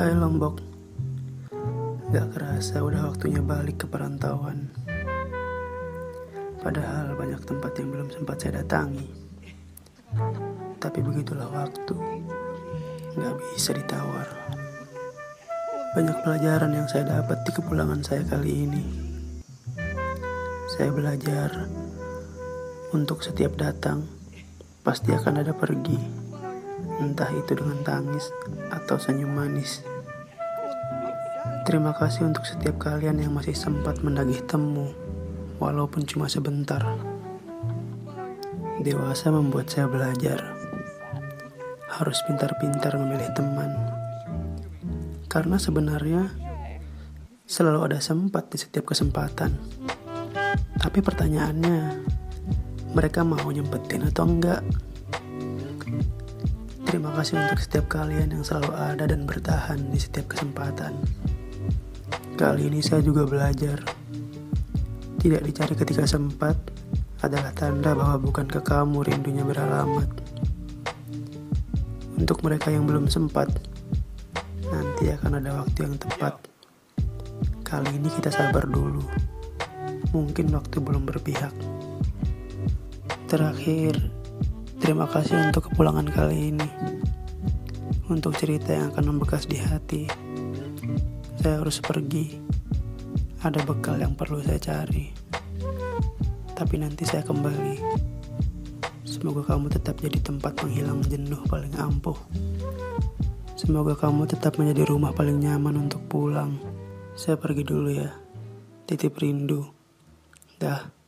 Hai Lombok. Gak kerasa udah waktunya balik ke perantauan. Padahal banyak tempat yang belum sempat saya datangi. Tapi begitulah waktu. Gak bisa ditawar. Banyak pelajaran yang saya dapat di kepulangan saya kali ini. Saya belajar Untuk setiap datang Pasti akan ada pergi. Entah itu dengan tangis atau senyum manis. Terima kasih untuk setiap kalian yang masih sempat menagih temu, walaupun cuma sebentar. Dewasa membuat saya belajar. Harus pintar-pintar memilih teman. Karena sebenarnya selalu ada sempat di setiap kesempatan. Tapi pertanyaannya, mereka mau nyempetin atau enggak? Terima kasih untuk setiap kalian yang selalu ada dan bertahan di setiap kesempatan. Kali ini saya juga belajar. Tidak dicari ketika sempat adalah tanda bahwa bukan ke kamu rindunya beralamat. Untuk mereka yang belum sempat, nanti akan ada waktu yang tepat. Kali ini kita sabar dulu. Mungkin waktu belum berpihak. Terakhir, Terima kasih untuk kepulangan kali ini. Untuk cerita yang akan membekas di hati. Saya harus pergi. Ada bekal yang perlu saya cari. Tapi nanti saya kembali. Semoga kamu tetap jadi tempat penghilang jenuh paling ampuh. Semoga kamu tetap menjadi rumah paling nyaman untuk pulang. Saya pergi dulu ya. Titip rindu. Dah.